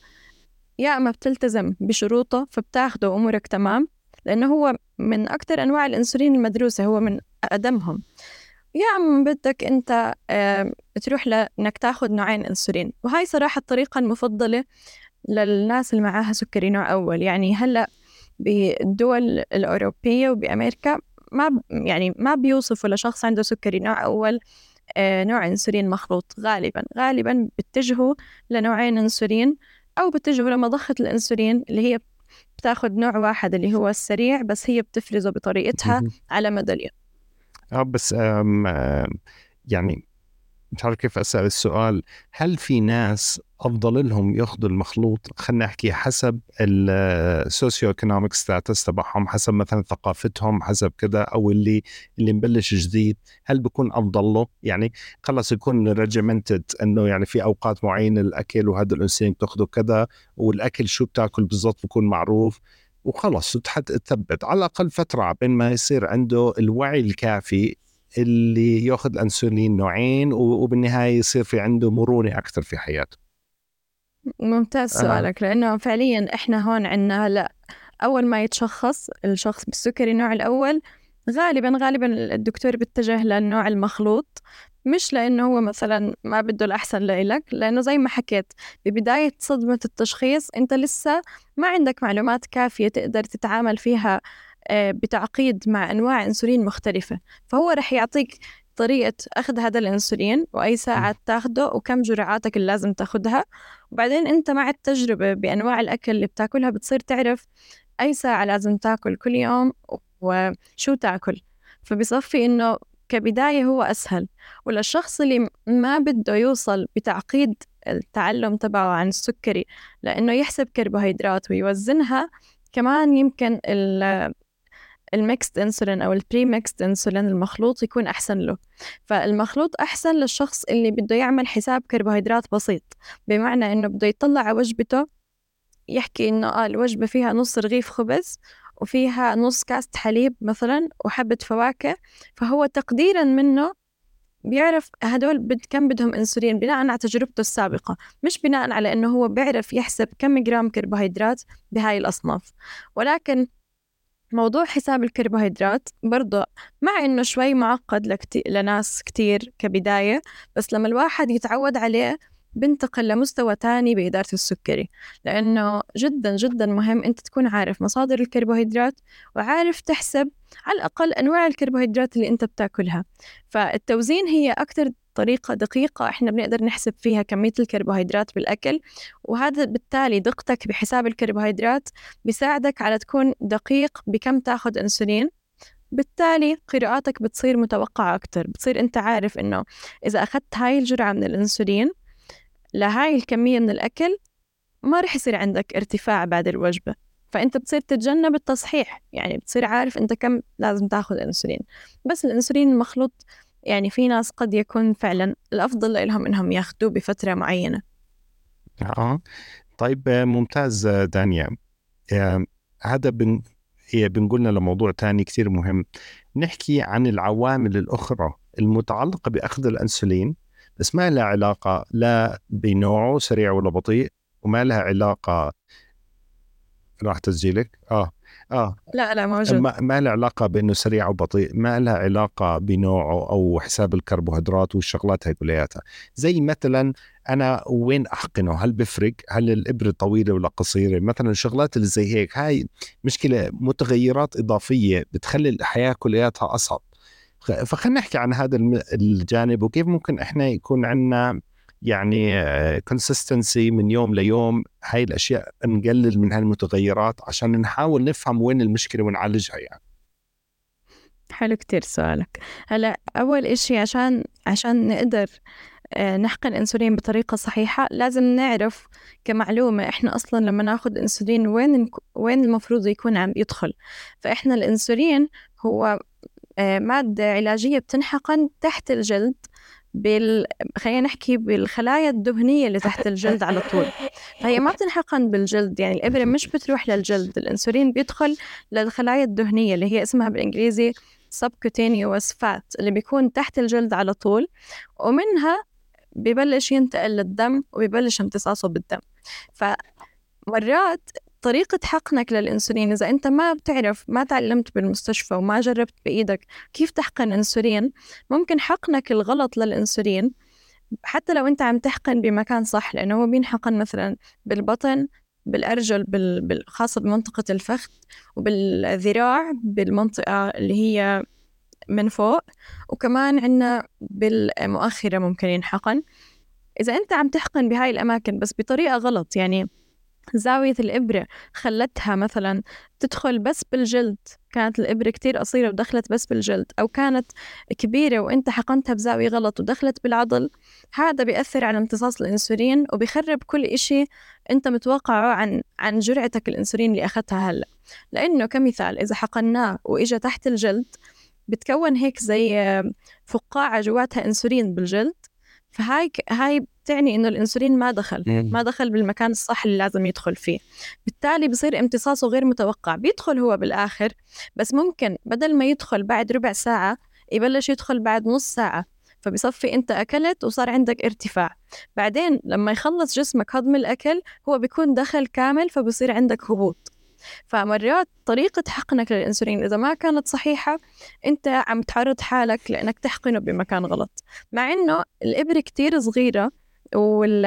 يا أما بتلتزم بشروطه فبتاخده وأمورك تمام لأنه هو من أكثر أنواع الأنسولين المدروسة هو من أقدمهم. يا إما بدك أنت تروح لإنك تاخذ نوعين أنسولين. وهاي صراحة الطريقة المفضلة للناس اللي معاها سكري نوع أول. يعني هلأ بالدول الأوروبية وبأمريكا ما يعني ما بيوصفوا لشخص عنده سكري نوع أول آه، نوع إنسولين مخلوط. غالبا غالبا بيتجهوا لنوعين إنسولين أو بيتجهوا لمضخة الإنسولين اللي هي بتاخذ نوع واحد اللي هو السريع بس هي بتفرزه بطريقتها على مدى اليوم. آه بس يعني مش عارف كيف أسأل السؤال. هل في ناس أفضل لهم يأخذوا المخلوط خلينا نحكي حسب ال socioeconomic status تبعهم حسب مثلا ثقافتهم حسب كذا أو اللي اللي مبلش جديد هل بيكون أفضل له؟ يعني خلص يكون ريجيمنتد إنه يعني في أوقات معينة الأكل وهذا الانسولين بتأخذه كذا والأكل شو بتاكل بالضبط بيكون معروف. وخلص تثبت على الأقل فترة بين ما يصير عنده الوعي الكافي اللي يأخذ الأنسولين نوعين وبالنهاية يصير في عنده مرونة أكثر في حياته ممتاز سؤالك آه. لأنه فعليا إحنا هون عندنا هلا أول ما يتشخص الشخص بالسكري النوع الأول غالبا غالبا الدكتور بيتجه للنوع المخلوط مش لأنه هو مثلا ما بده الأحسن لإلك لأنه زي ما حكيت ببداية صدمة التشخيص أنت لسه ما عندك معلومات كافية تقدر تتعامل فيها آه، بتعقيد مع أنواع أنسولين مختلفة. فهو رح يعطيك طريقة أخذ هذا الأنسولين وأي ساعة تاخده وكم جرعاتك اللي لازم تاخدها. وبعدين أنت مع التجربة بأنواع الأكل اللي بتاكلها بتصير تعرف أي ساعة لازم تاكل كل يوم وشو تأكل. فبصفي إنه كبداية هو أسهل. وللشخص اللي ما بده يوصل بتعقيد التعلم تبعه عن السكري لأنه يحسب كربوهيدرات ويوزنها كمان يمكن ال mixed insulin أو ال pre-mixed insulin المخلوط يكون أحسن له. فالمخلوط أحسن للشخص اللي بده يعمل حساب كربوهيدرات بسيط. بمعنى إنه بده يطلع على وجبته يحكي إنه آه الوجبة فيها نص رغيف خبز وفيها نص كاس حليب مثلا وحبة فواكه فهو تقديرا منه بيعرف هدول بد كم بدهم إنسولين بناء على تجربته السابقة مش بناء على إنه هو بيعرف يحسب كم جرام كربوهيدرات بهاي الأصناف. ولكن موضوع حساب الكربوهيدرات برضه مع إنه شوي معقد لكتير لناس كتير كبداية بس لما الواحد يتعود عليه بنتقل لمستوى تاني بإدارة السكري لأنه جدا جدا مهم أنت تكون عارف مصادر الكربوهيدرات وعارف تحسب على الأقل أنواع الكربوهيدرات اللي أنت بتاكلها. فالتوزين هي أكتر طريقة دقيقة إحنا بنقدر نحسب فيها كمية الكربوهيدرات بالأكل وهذا بالتالي دقتك بحساب الكربوهيدرات بيساعدك على تكون دقيق بكم تأخذ أنسولين. بالتالي قراءاتك بتصير متوقعة أكتر بتصير أنت عارف إنه إذا أخذت هاي الجرعة من الأنسولين لهاي الكمية من الأكل ما رح يصير عندك ارتفاع بعد الوجبة. فأنت بتصير تتجنب التصحيح. يعني بتصير عارف أنت كم لازم تاخذ أنسولين بس الأنسولين المخلوط يعني في ناس قد يكون فعلا الأفضل لهم إنهم ياخذوه بفترة معينة. آه. طيب ممتاز دانيا. هذا بن بنقولنا لموضوع تاني كثير مهم. نحكي عن العوامل الأخرى المتعلقة بأخذ الأنسولين بس ما لها علاقة لا بنوعه سريع ولا بطيء وما لها علاقة راح تسجيلك؟ آه آه. لا لا موجود. ما, ما لها علاقة بأنه سريع أو بطيء ما لها علاقة بنوعه أو حساب الكربوهيدرات والشغلات هاي كلياتها. زي مثلا أنا وين أحقنه؟ هل بفرق؟ هل الإبرة طويلة ولا قصيرة؟ مثلا الشغلات اللي زي هيك هاي مشكلة متغيرات إضافية بتخلي الحياة كلياتها أصعب. فخلينا نحكي عن هذا الجانب وكيف ممكن إحنا يكون عندنا يعني كونسستنسي من يوم ليوم هاي الأشياء نقلل من هالمتغيرات عشان نحاول نفهم وين المشكلة ونعالجها يعني. حلو كتير سؤالك. هلأ أول إشي عشان عشان نقدر آه، نحقن انسولين بطريقة صحيحة لازم نعرف كمعلومة إحنا أصلا لما ناخذ إنسولين وين وين المفروض يكون عم يدخل. فإحنا الإنسولين هو آه، مادة علاجية بتنحقن تحت الجلد بال خلينا نحكي بالخلايا الدهنية اللي تحت الجلد على طول. فهي ما بتنحقن بالجلد يعني الإبرة مش بتروح للجلد الإنسولين بيدخل للخلايا الدهنية اللي هي اسمها بالإنجليزي subcutaneous fat اللي بيكون تحت الجلد على طول ومنها ببلش ينتقل للدم وبيبلش امتصاصه بالدم. فمرات طريقة حقنك للإنسولين. إذا أنت ما بتعرف ما تعلمت بالمستشفى وما جربت بإيدك كيف تحقن إنسولين ممكن حقنك الغلط للإنسولين حتى لو أنت عم تحقن بمكان صح لأنه هو بينحقن مثلا بالبطن بالأرجل بال... خاصة بمنطقة الفخذ وبالذراع بالمنطقة اللي هي من فوق وكمان عنا بالمؤخرة ممكن ينحقن. إذا أنت عم تحقن بهاي الأماكن بس بطريقة غلط يعني زاوية الإبرة خلتها مثلا تدخل بس بالجلد. كانت الإبرة كتير قصيرة ودخلت بس بالجلد أو كانت كبيرة وإنت حقنتها بزاوية غلط ودخلت بالعضل. هذا بيأثر على امتصاص الأنسولين وبيخرب كل إشي أنت متوقعه عن عن جرعتك الأنسولين اللي أخذتها هلأ. لأنه كمثال إذا حقناه وإجا تحت الجلد بتكون هيك زي فقاعة جواتها أنسولين بالجلد فهاي هاي بتعني إنه الإنسولين ما دخل ما دخل بالمكان الصح اللي لازم يدخل فيه. بالتالي بصير امتصاصه غير متوقع. بيدخل هو بالآخر بس ممكن بدل ما يدخل بعد ربع ساعة يبلش يدخل بعد نص ساعة. فبصفي أنت أكلت وصار عندك ارتفاع. بعدين لما يخلص جسمك هضم الأكل هو بيكون دخل كامل فبصير عندك هبوط. فمرات طريقة حقنك للإنسولين إذا ما كانت صحيحة أنت عم تعرض حالك لأنك تحقنه بمكان غلط. مع إنه الإبرة كتير صغيرة وال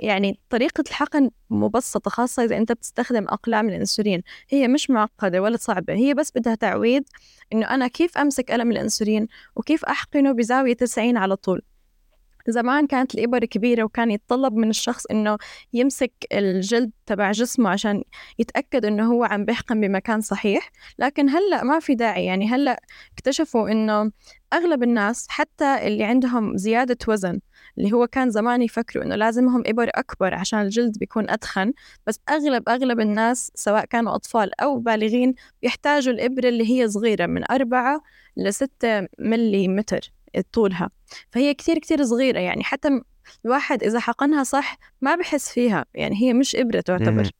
يعني طريقة الحقن مبسطة خاصة إذا أنت بتستخدم أقلام الأنسولين. هي مش معقدة ولا صعبة هي بس بدها تعويض إنه أنا كيف أمسك قلم الأنسولين وكيف أحقنه بزاوية 90 على طول. زمان كانت الإبر كبيرة وكان يتطلب من الشخص إنه يمسك الجلد تبع جسمه عشان يتأكد إنه هو عم بيحقن بمكان صحيح. لكن هلأ ما في داعي يعني هلأ اكتشفوا إنه أغلب الناس حتى اللي عندهم زيادة وزن اللي هو كان زمان يفكروا إنه لازمهم إبر أكبر عشان الجلد بيكون أدخن بس أغلب أغلب الناس سواء كانوا أطفال أو بالغين بيحتاجوا الإبرة اللي هي صغيرة من أربعة لستة ملي متر طولها. فهي كتير كتير صغيرة يعني حتى الواحد إذا حقنها صح ما بحس فيها يعني هي مش إبرة تعتبر.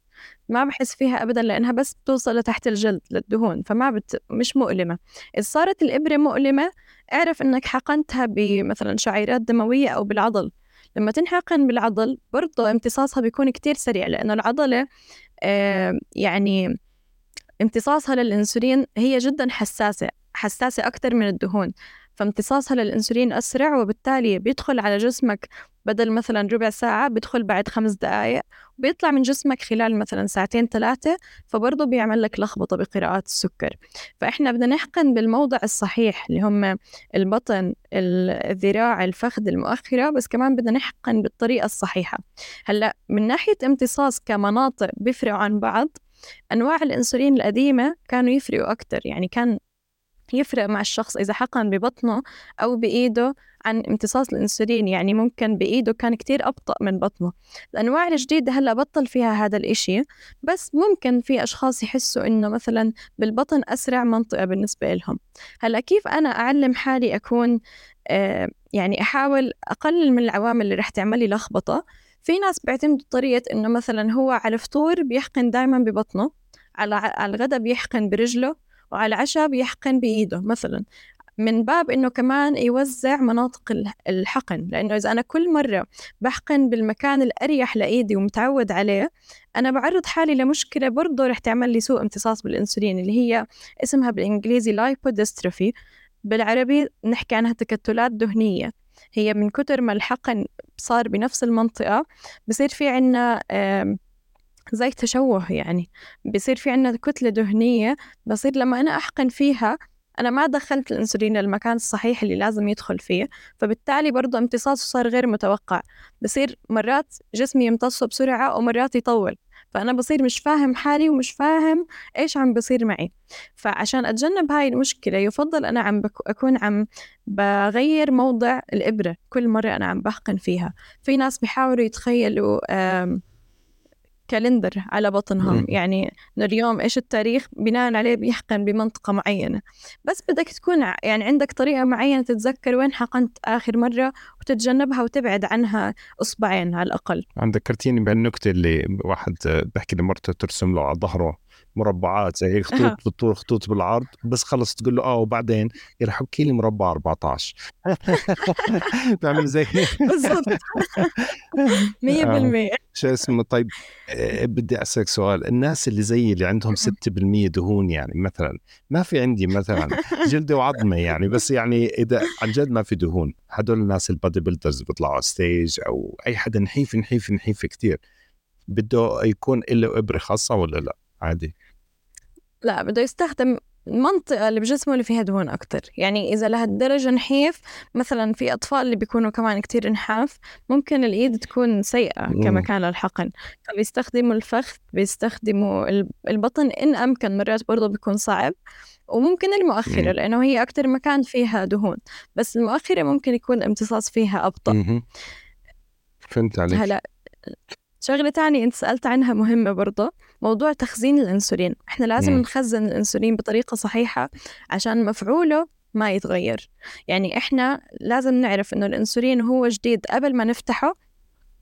ما بحس فيها ابدا لأنها بس بتوصل لتحت الجلد للدهون فما بت... مش مؤلمة. إذا صارت الإبرة مؤلمة اعرف إنك حقنتها بمثلا شعيرات دموية أو بالعضل. لما تنحقن بالعضل برضه امتصاصها بيكون كتير سريع لأنه العضلة آه يعني امتصاصها للإنسولين هي جدا حساسة حساسة أكثر من الدهون. فامتصاصها للأنسولين أسرع وبالتالي بيدخل على جسمك بدل مثلا ربع ساعة بيدخل بعد خمس دقايق وبيطلع من جسمك خلال مثلا ساعتين ثلاثة فبرضه بيعمل لك لخبطة بقراءات السكر. فإحنا بدنا نحقن بالموضع الصحيح اللي هم البطن الذراع الفخذ المؤخرة بس كمان بدنا نحقن بالطريقة الصحيحة. هلأ من ناحية امتصاص كمناطق بيفرقوا عن بعض أنواع الأنسولين القديمة كانوا يفرقوا أكتر يعني كان يفرق مع الشخص إذا حقن ببطنه أو بإيده عن امتصاص الأنسولين يعني ممكن بإيده كان كتير أبطأ من بطنه. الأنواع الجديدة هلأ بطل فيها هذا الإشي بس ممكن في أشخاص يحسوا إنه مثلا بالبطن أسرع منطقة بالنسبة لهم. هلأ كيف أنا أعلم حالي أكون آه يعني أحاول أقلل من العوامل اللي رح تعمل لي لخبطة؟ في ناس بيعتمدوا طريقة إنه مثلا هو على الفطور بيحقن دايما ببطنه على على الغداء بيحقن برجله وعلى العشاء بيحقن بإيده. مثلا من باب إنه كمان يوزع مناطق الحقن لإنه إذا أنا كل مرة بحقن بالمكان الأريح لإيدي ومتعود عليه أنا بعرض حالي لمشكلة برضه رح تعمل لي سوء امتصاص بالإنسولين اللي هي اسمها بالإنجليزي لايبوديستروفي بالعربي نحكي عنها تكتلات دهنية. هي من كتر ما الحقن صار بنفس المنطقة بصير في عنا زي تشوه يعني. بصير في عنا كتلة دهنية بصير لما أنا أحقن فيها أنا ما دخلت الأنسولين للمكان الصحيح اللي لازم يدخل فيه فبالتالي برضه امتصاصه صار غير متوقع. بصير مرات جسمي يمتصه بسرعة ومرات يطول فأنا بصير مش فاهم حالي ومش فاهم إيش عم بصير معي. فعشان أتجنب هاي المشكلة يفضل أنا عم أكون عم بغير موضع الإبرة كل مرة أنا عم بحقن فيها. في ناس بيحاولوا يتخيلوا كالندر على بطنهم. م. يعني اليوم إيش التاريخ؟ بناء عليه بيحقن بمنطقة معينة. بس بدك تكون يعني عندك طريقة معينة تتذكر وين حقنت آخر مرة وتتجنبها وتبعد عنها اصبعين على الأقل. عندك ذكرتيني بالنكته اللي واحد بحكي لمرته ترسم له على ظهره. مربعات زي هيك خطوط بالطول خطوط بالعرض بس خلص تقول له آه وبعدين يلا حكي لي مربع 14 بتعمل زي بالضبط. 100% شو اسمه؟ طيب آه، بدي أسألك سؤال. الناس اللي زي اللي عندهم 6% دهون يعني مثلا ما في عندي مثلا جلدة وعظمة يعني بس يعني إذا عن جد ما في دهون. هدول الناس ال bodybuilders بيطلعوا stage أو أي حدا نحيف نحيف نحيف كثير بده يكون له إبرة خاصة ولا لا؟ عادي. لا بده يستخدم المنطقة اللي بجسمه اللي فيها دهون أكتر. يعني إذا لهالدرجة نحيف مثلا في أطفال اللي بيكونوا كمان كتير نحاف ممكن الإيد تكون سيئة كمكان للحقن. فبيستخدموا الفخذ بيستخدموا البطن إن أمكن مرات برضه بيكون صعب. وممكن المؤخرة لأنه هي أكتر مكان فيها دهون. بس المؤخرة ممكن يكون الامتصاص فيها أبطأ. فهمت عليك. هلا شغلة تانية أنت سألت عنها مهمة برضه موضوع تخزين الأنسولين إحنا لازم مم. نخزن الأنسولين بطريقة صحيحة عشان مفعوله ما يتغير يعني إحنا لازم نعرف إنه الأنسولين هو جديد قبل ما نفتحه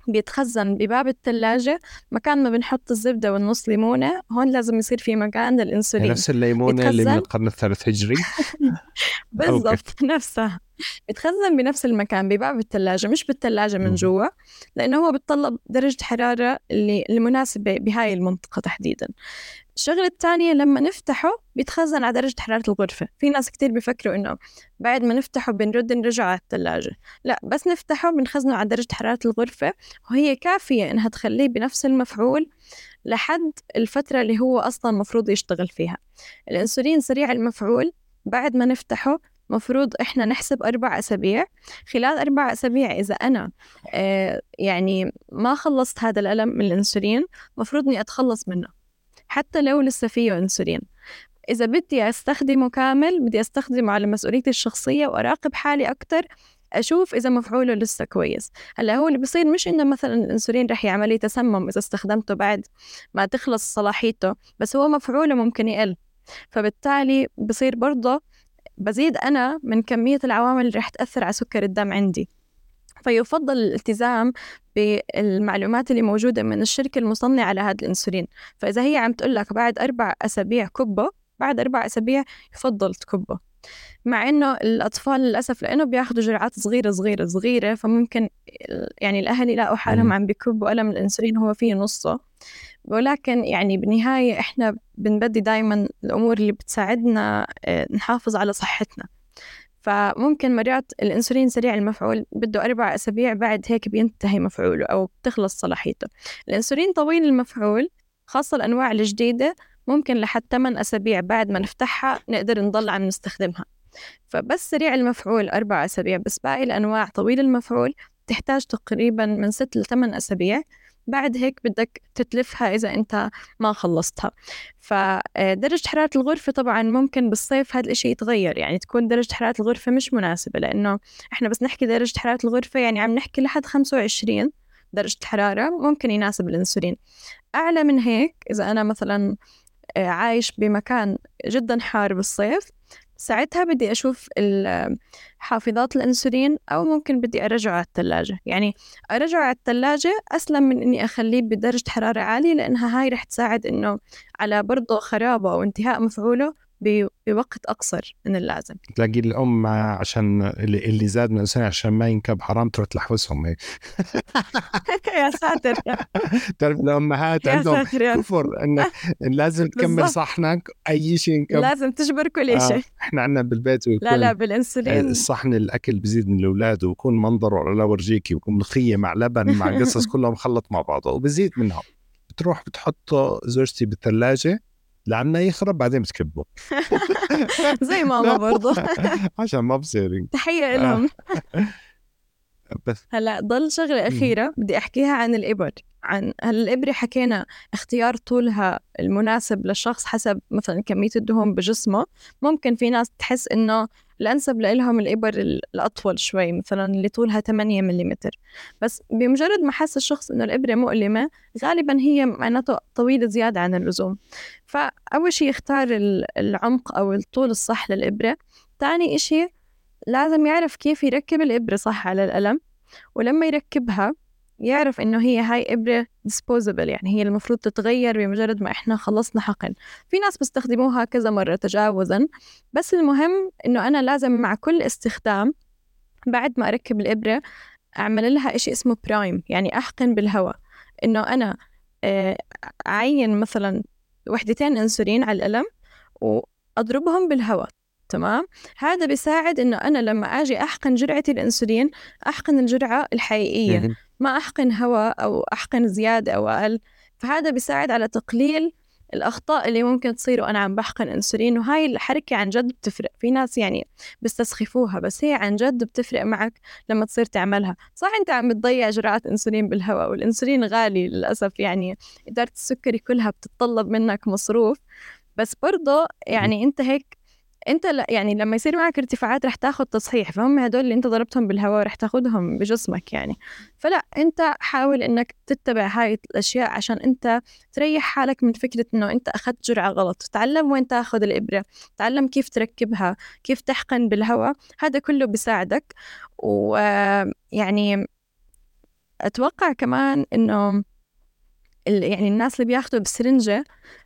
بيتخزن بباب الثلاجة مكان ما بنحط الزبدة والنص ليمونة هون لازم يصير في مكان للإنسولين. نفس الليمونة اللي من القرن الثالث هجري؟ بالضبط نفسها. بتخزن بنفس المكان بباب الثلاجة مش بالثلاجة من جوا لأنه هو بتطلب درجة حرارة اللي المناسبة بهاي المنطقة تحديدا. الشغلة الثانية لما نفتحه بيتخزن على درجة حرارة الغرفة. في ناس كتير بيفكروا إنه بعد ما نفتحه بنرد نرجعه على الثلاجة لا بس نفتحه بنخزنه على درجة حرارة الغرفة وهي كافية إنها تخليه بنفس المفعول لحد الفترة اللي هو أصلا مفروض يشتغل فيها. الأنسولين سريع المفعول بعد ما نفتحه مفروض إحنا نحسب أربع أسابيع. خلال أربع أسابيع إذا أنا آه يعني ما خلصت هذا الألم من الأنسولين مفروض إني أتخلص منه. حتى لو لسه فيه أنسولين إذا بدي أستخدمه كامل بدي أستخدمه على مسؤوليتي الشخصية وأراقب حالي أكتر أشوف إذا مفعوله لسه كويس. هلأ هو اللي بصير مش إنه مثلا الأنسولين رح يعمل لي تسمم إذا استخدمته بعد ما تخلص صلاحيته بس هو مفعوله ممكن يقل. فبالتالي بصير برضه بزيد أنا من كمية العوامل اللي رح تأثر على سكر الدم عندي. فيفضل الالتزام بالمعلومات اللي موجودة من الشركة المصنعة لهذا الأنسولين. فإذا هي عم تقول لك بعد أربع أسابيع كبه بعد أربع أسابيع يفضل تكبه مع إنه الأطفال للأسف لأنه بياخذوا جرعات صغيرة صغيرة صغيرة فممكن يعني الأهل يلاقوا حالهم عم بيكبوا ألم الأنسولين هو فيه نصه. ولكن يعني بالنهاية إحنا بنبدي دايما الأمور اللي بتساعدنا آه، نحافظ على صحتنا. فممكن مرات الأنسولين سريع المفعول بده أربع أسابيع بعد هيك بينتهي مفعوله أو بتخلص صلاحيته. الأنسولين طويل المفعول خاصة الأنواع الجديدة ممكن لحد 8 أسابيع بعد ما نفتحها نقدر نضل عم نستخدمها. فبس سريع المفعول أربع أسابيع بس باقي الأنواع طويل المفعول تحتاج تقريبا من ست لثمان أسابيع. بعد هيك بدك تتلفها إذا أنت ما خلصتها. فدرجة حرارة الغرفة طبعا ممكن بالصيف هذا الإشي يتغير يعني تكون درجة حرارة الغرفة مش مناسبة لأنه إحنا بس نحكي درجة حرارة الغرفة يعني عم نحكي لحد 25 درجة حرارة ممكن يناسب الأنسولين. أعلى من هيك إذا أنا مثلا آه، عايش بمكان جدا حار بالصيف ساعتها بدي أشوف حافظات الأنسولين أو ممكن بدي أرجعه على الثلاجة يعني أرجعه على الثلاجة أسلم من إني أخليه بدرجة حرارة عالية لأنها هاي رح تساعد إنه على برضه خرابة أو انتهاء مفعوله بوقت أقصر من اللازم. تلاقي الأم عشان اللي زاد من السنة عشان ما ينكب حرام تروح تلحوسهم هيك يا ساتر. تعرف الأمهات عندهم كفر انك لازم تكمل صحنك أي شيء ينكب. لازم تجبر كل شيء. آه. إحنا عندنا بالبيت لا لا بالإنسولين. الصحن الأكل بزيد من الأولاد ويكون منظره لا ورجيكي ويكون ملوخيه مع لبن مع قصص كلهم مخلط مع بعضه وبزيد منهم. بتروح بتحطه زوجتي بالثلاجة لعنا يخرب بعدين بتكبه. زي ماما برضه عشان ما بصير تحية لهم. بس. هلا ضل شغلة أخيرة. بدي أحكيها عن الإبر. عن الإبرة حكينا اختيار طولها المناسب للشخص حسب مثلا كمية الدهون بجسمه. ممكن في ناس تحس إنه الأنسب لهم الإبر الأطول شوي مثلا اللي طولها 8 ملم بس بمجرد ما حس الشخص إنه الإبرة مؤلمة غالبا هي معناته طويلة زيادة عن اللزوم. فأول شيء يختار العمق أو الطول الصح للإبرة. تاني إشي لازم يعرف كيف يركب الإبرة صح على الألم. ولما يركبها يعرف إنه هي هاي إبرة disposable يعني هي المفروض تتغير بمجرد ما إحنا خلصنا حقن. في ناس بيستخدموها كذا مرة تجاوزا بس المهم إنه أنا لازم مع كل استخدام بعد ما أركب الإبرة أعمل لها إشي اسمه برايم يعني أحقن بالهواء. إنه أنا آه، أعين مثلا وحدتين أنسولين على الألم وأضربهم بالهواء تمام؟ هذا بيساعد إنه أنا لما أجي أحقن جرعة الأنسولين أحقن الجرعة الحقيقية. ما أحقن هواء أو أحقن زيادة أو أقل. فهذا بيساعد على تقليل الأخطاء اللي ممكن تصير وأنا عم بحقن أنسولين. وهاي الحركة عن جد بتفرق. في ناس يعني بيستسخفوها بس هي عن جد بتفرق معك لما تصير تعملها. صح أنت عم بتضيع جرعات أنسولين بالهواء والأنسولين غالي للأسف يعني إدارة السكري كلها بتتطلب منك مصروف. بس برضه يعني أنت هيك انت لا يعني لما يصير معك ارتفاعات رح تاخذ تصحيح فهم هدول اللي انت ضربتهم بالهواء رح تاخذهم بجسمك يعني. فلا انت حاول انك تتبع هاي الأشياء عشان انت تريح حالك من فكرة إنه انت أخذت جرعة غلط. تعلم وين تاخذ الإبرة تعلم كيف تركبها كيف تحقن بالهواء هذا كله بيساعدك. ويعني أتوقع كمان إنه يعني الناس اللي بياخذوا بسرنجة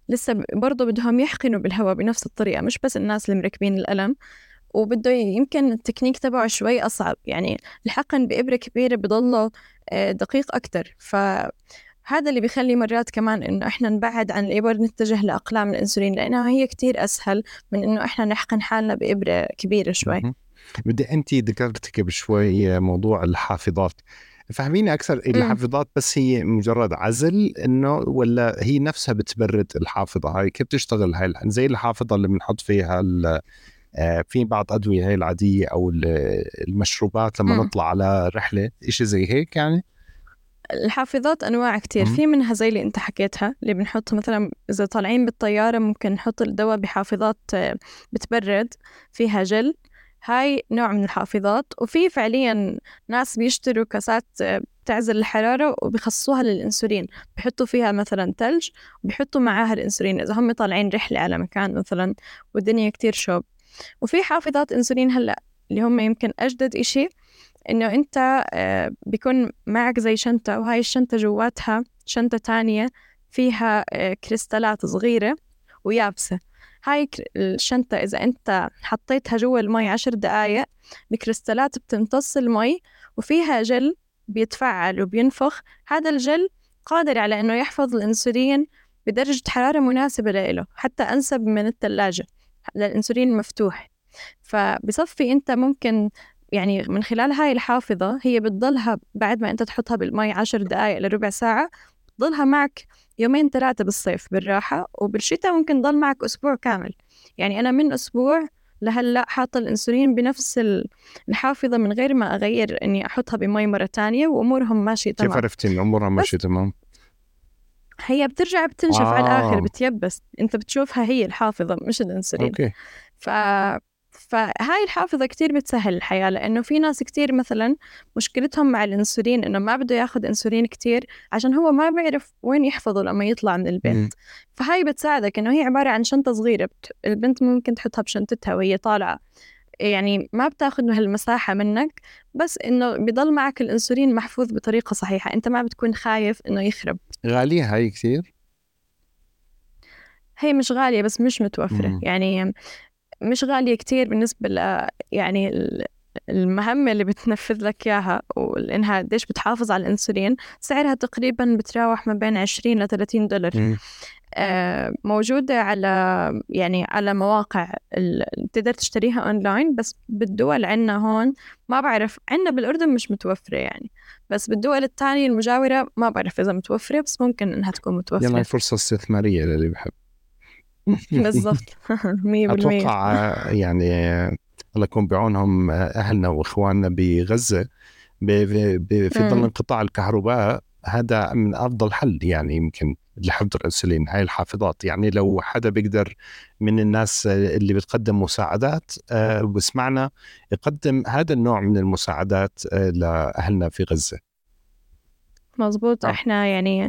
لسه برضه بدهم يحقنوا بالهواء بنفس الطريقة مش بس الناس اللي مركبين الألم. وبده يمكن التكنيك تبعه شوي أصعب يعني الحقن بإبرة كبيرة بضله آه، دقيق أكتر. فهذا اللي بيخلي مرات كمان إنه إحنا نبعد عن الإبر نتجه لأقلام الأنسولين لأنها هي كتير أسهل من إنه إحنا نحقن حالنا بإبرة كبيرة شوي. بدي أنت ذكرتك بشوي موضوع الحافظات. فهميني أكثر الحافظات بس هي مجرد عزل إنه ولا هي نفسها بتبرد الحافظة؟ هاي كيف بتشتغل هاي زي الحافظة اللي بنحط فيها آه، في بعض أدوية هاي العادية أو المشروبات لما م. نطلع على رحلة شيء زي هيك يعني؟ الحافظات أنواع كتير. في منها زي اللي أنت حكيتها اللي بنحط مثلا إذا طالعين بالطيارة ممكن نحط الدواء بحافظات آه، بتبرد فيها جل. هاي نوع من الحافظات وفي فعليا ناس بيشتروا كاسات بتعزل الحرارة وبيخصصوها للإنسولين بحطوا فيها مثلا تلج وبيحطوا معاها الإنسولين إذا هم طالعين رحلة على مكان مثلا والدنيا كتير شوب. وفي حافظات إنسولين هلأ اللي هم يمكن أجدد إشي إنه أنت آه، بيكون معك زي شنطة وهاي الشنطة جواتها شنطة تانية فيها آه، كريستالات صغيرة ويابسة. هاي الشنطة إذا أنت حطيتها جوا المي عشر دقايق الكريستالات بتمتص المي وفيها جل بيتفاعل وبينفخ. هذا الجل قادر على إنه يحفظ الأنسولين بدرجة حرارة مناسبة له حتى أنسب من الثلاجة للأنسولين المفتوح فبصفي أنت ممكن يعني من خلال هاي الحافظة هي بتضلها بعد ما أنت تحطها بالمي عشر دقايق لربع ساعة بتضلها معك يومين ثلاثة بالصيف بالراحة وبالشتاء ممكن ضل معك أسبوع كامل يعني أنا من أسبوع لهلأ حاطة الأنسولين بنفس الحافظة من غير ما أغير إني أحطها بمي مرة تانية وأمورهم ماشية تمام كيف عرفتي إن أمورها ماشية تمام؟ هي بترجع بتنشف آه. على الآخر بتيبس أنت بتشوفها هي الحافظة مش الأنسولين أوكي. ف فهاي الحافظة كتير بتسهل الحياة لأنه في ناس كتير مثلا مشكلتهم مع الأنسولين إنه ما بده ياخد أنسولين كتير عشان هو ما بيعرف وين يحفظه لما يطلع من البيت فهاي بتساعدك إنه هي عبارة عن شنطة صغيرة البنت ممكن تحطها بشنطتها وهي طالعة. يعني ما بتاخذ هالمساحة منك بس إنه بضل معك الأنسولين محفوظ بطريقة صحيحة. أنت ما بتكون خايف إنه يخرب. غالية هاي كثير؟ هي مش غالية بس مش متوفرة. مم. يعني مش غالية كتير بالنسبة ل يعني المهمة اللي بتنفذ لك إياها وإنها قديش بتحافظ على الأنسولين سعرها تقريبا بتراوح ما بين 20 ل 30 دولار. آه موجودة على يعني على مواقع بتقدر تشتريها أونلاين بس بالدول عنا هون ما بعرف عنا بالأردن مش متوفرة يعني بس بالدول الثانية المجاورة ما بعرف إذا متوفرة بس ممكن إنها تكون متوفرة. يلا فرصة استثمارية للي بحب. بالضبط. 100% أتوقع يعني الله يكون بعونهم أهلنا وإخواننا بغزة في ظل انقطاع الكهرباء هذا من أفضل حل يعني يمكن لحفظ الانسولين هاي الحافظات. يعني لو حدا بيقدر من الناس اللي بتقدم مساعدات وسمعنا آه، يقدم هذا النوع من المساعدات آه، لأهلنا في غزة. مزبوط آه. إحنا يعني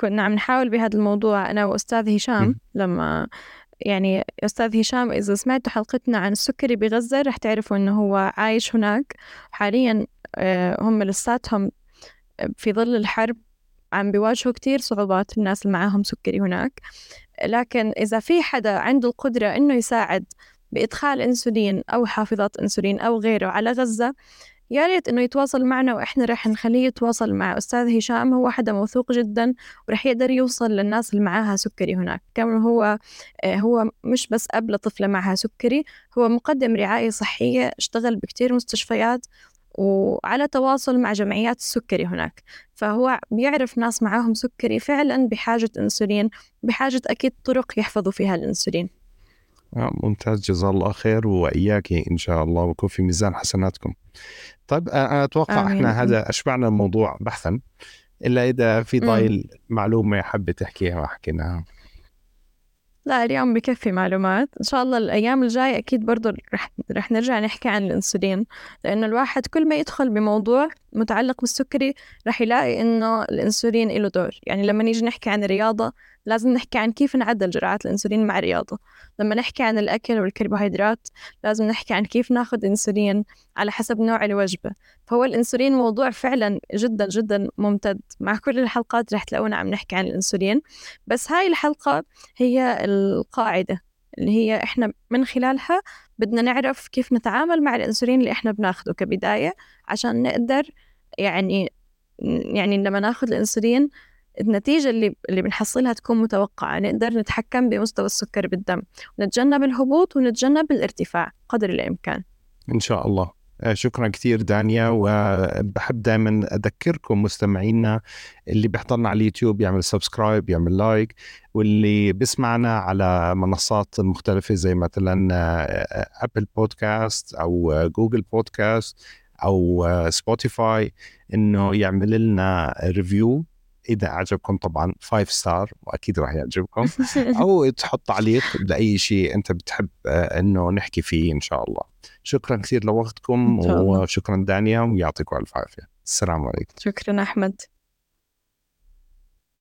كنا عم نحاول بهذا الموضوع أنا وأستاذ هشام لما يعني أستاذ هشام إذا سمعتوا حلقتنا عن السكري بغزة رح تعرفوا إنه هو عايش هناك. حاليا آه، هم لساتهم في ظل الحرب عم بيواجهوا كتير صعوبات الناس اللي معاهم سكري هناك. لكن إذا في حدا عنده القدرة إنه يساعد بإدخال أنسولين أو حافظات أنسولين أو غيره على غزة يا ريت إنه يتواصل معنا وإحنا رح نخليه يتواصل مع أستاذ هشام هو حدا موثوق جدا ورح يقدر يوصل للناس اللي معاها سكري هناك. كمان هو آه، هو مش بس أب لطفلة معها سكري هو مقدم رعاية صحية اشتغل بكتير مستشفيات وعلى تواصل مع جمعيات السكري هناك. فهو بيعرف ناس معاهم سكري فعلا بحاجة أنسولين بحاجة أكيد طرق يحفظوا فيها الأنسولين. ممتاز جزاه الله خير وإياك إن شاء الله ويكون في ميزان حسناتكم. طيب أنا أتوقع آمين. إحنا هذا أشبعنا الموضوع بحثا إلا إذا في ضايل معلومة حابة تحكيها وحكيناها لا اليوم بكفي معلومات. إن شاء الله الأيام الجاية أكيد برضو رح, رح نرجع نحكي عن الأنسولين لأنه الواحد كل ما يدخل بموضوع متعلق بالسكري رح يلاقي إنه الأنسولين له دور. يعني لما نيجي نحكي عن الرياضة لازم نحكي عن كيف نعدل جرعات الأنسولين مع الرياضة. لما نحكي عن الأكل والكربوهيدرات لازم نحكي عن كيف ناخذ أنسولين على حسب نوع الوجبة. فهو الأنسولين موضوع فعلا جدا جدا ممتد. مع كل الحلقات رح تلاقونا عم نحكي عن الأنسولين. بس هاي الحلقة هي القاعدة اللي هي إحنا من خلالها بدنا نعرف كيف نتعامل مع الأنسولين اللي إحنا بناخده كبداية عشان نقدر يعني يعني لما ناخذ الأنسولين النتيجة اللي اللي بنحصلها تكون متوقعة نقدر نتحكم بمستوى السكر بالدم ونتجنب الهبوط ونتجنب الارتفاع قدر الإمكان. إن شاء الله. شكرا كثير دانيا وبحب دائما أذكركم مستمعينا اللي بيحضرنا على اليوتيوب يعمل subscribe يعمل like واللي بيسمعنا على منصات مختلفة زي مثلا Apple آه، بودكاست أو Google Podcast أو Spotify إنه يعمل لنا review إذا عجبكم طبعا five star وأكيد راح يعجبكم. أو تحط تعليق لأي شيء أنت بتحب آه، إنه نحكي فيه إن شاء الله. شكرا كثير لوقتكم وشكرا دانيا ويعطيكم ألف عافية. السلام عليكم. شكرا أحمد.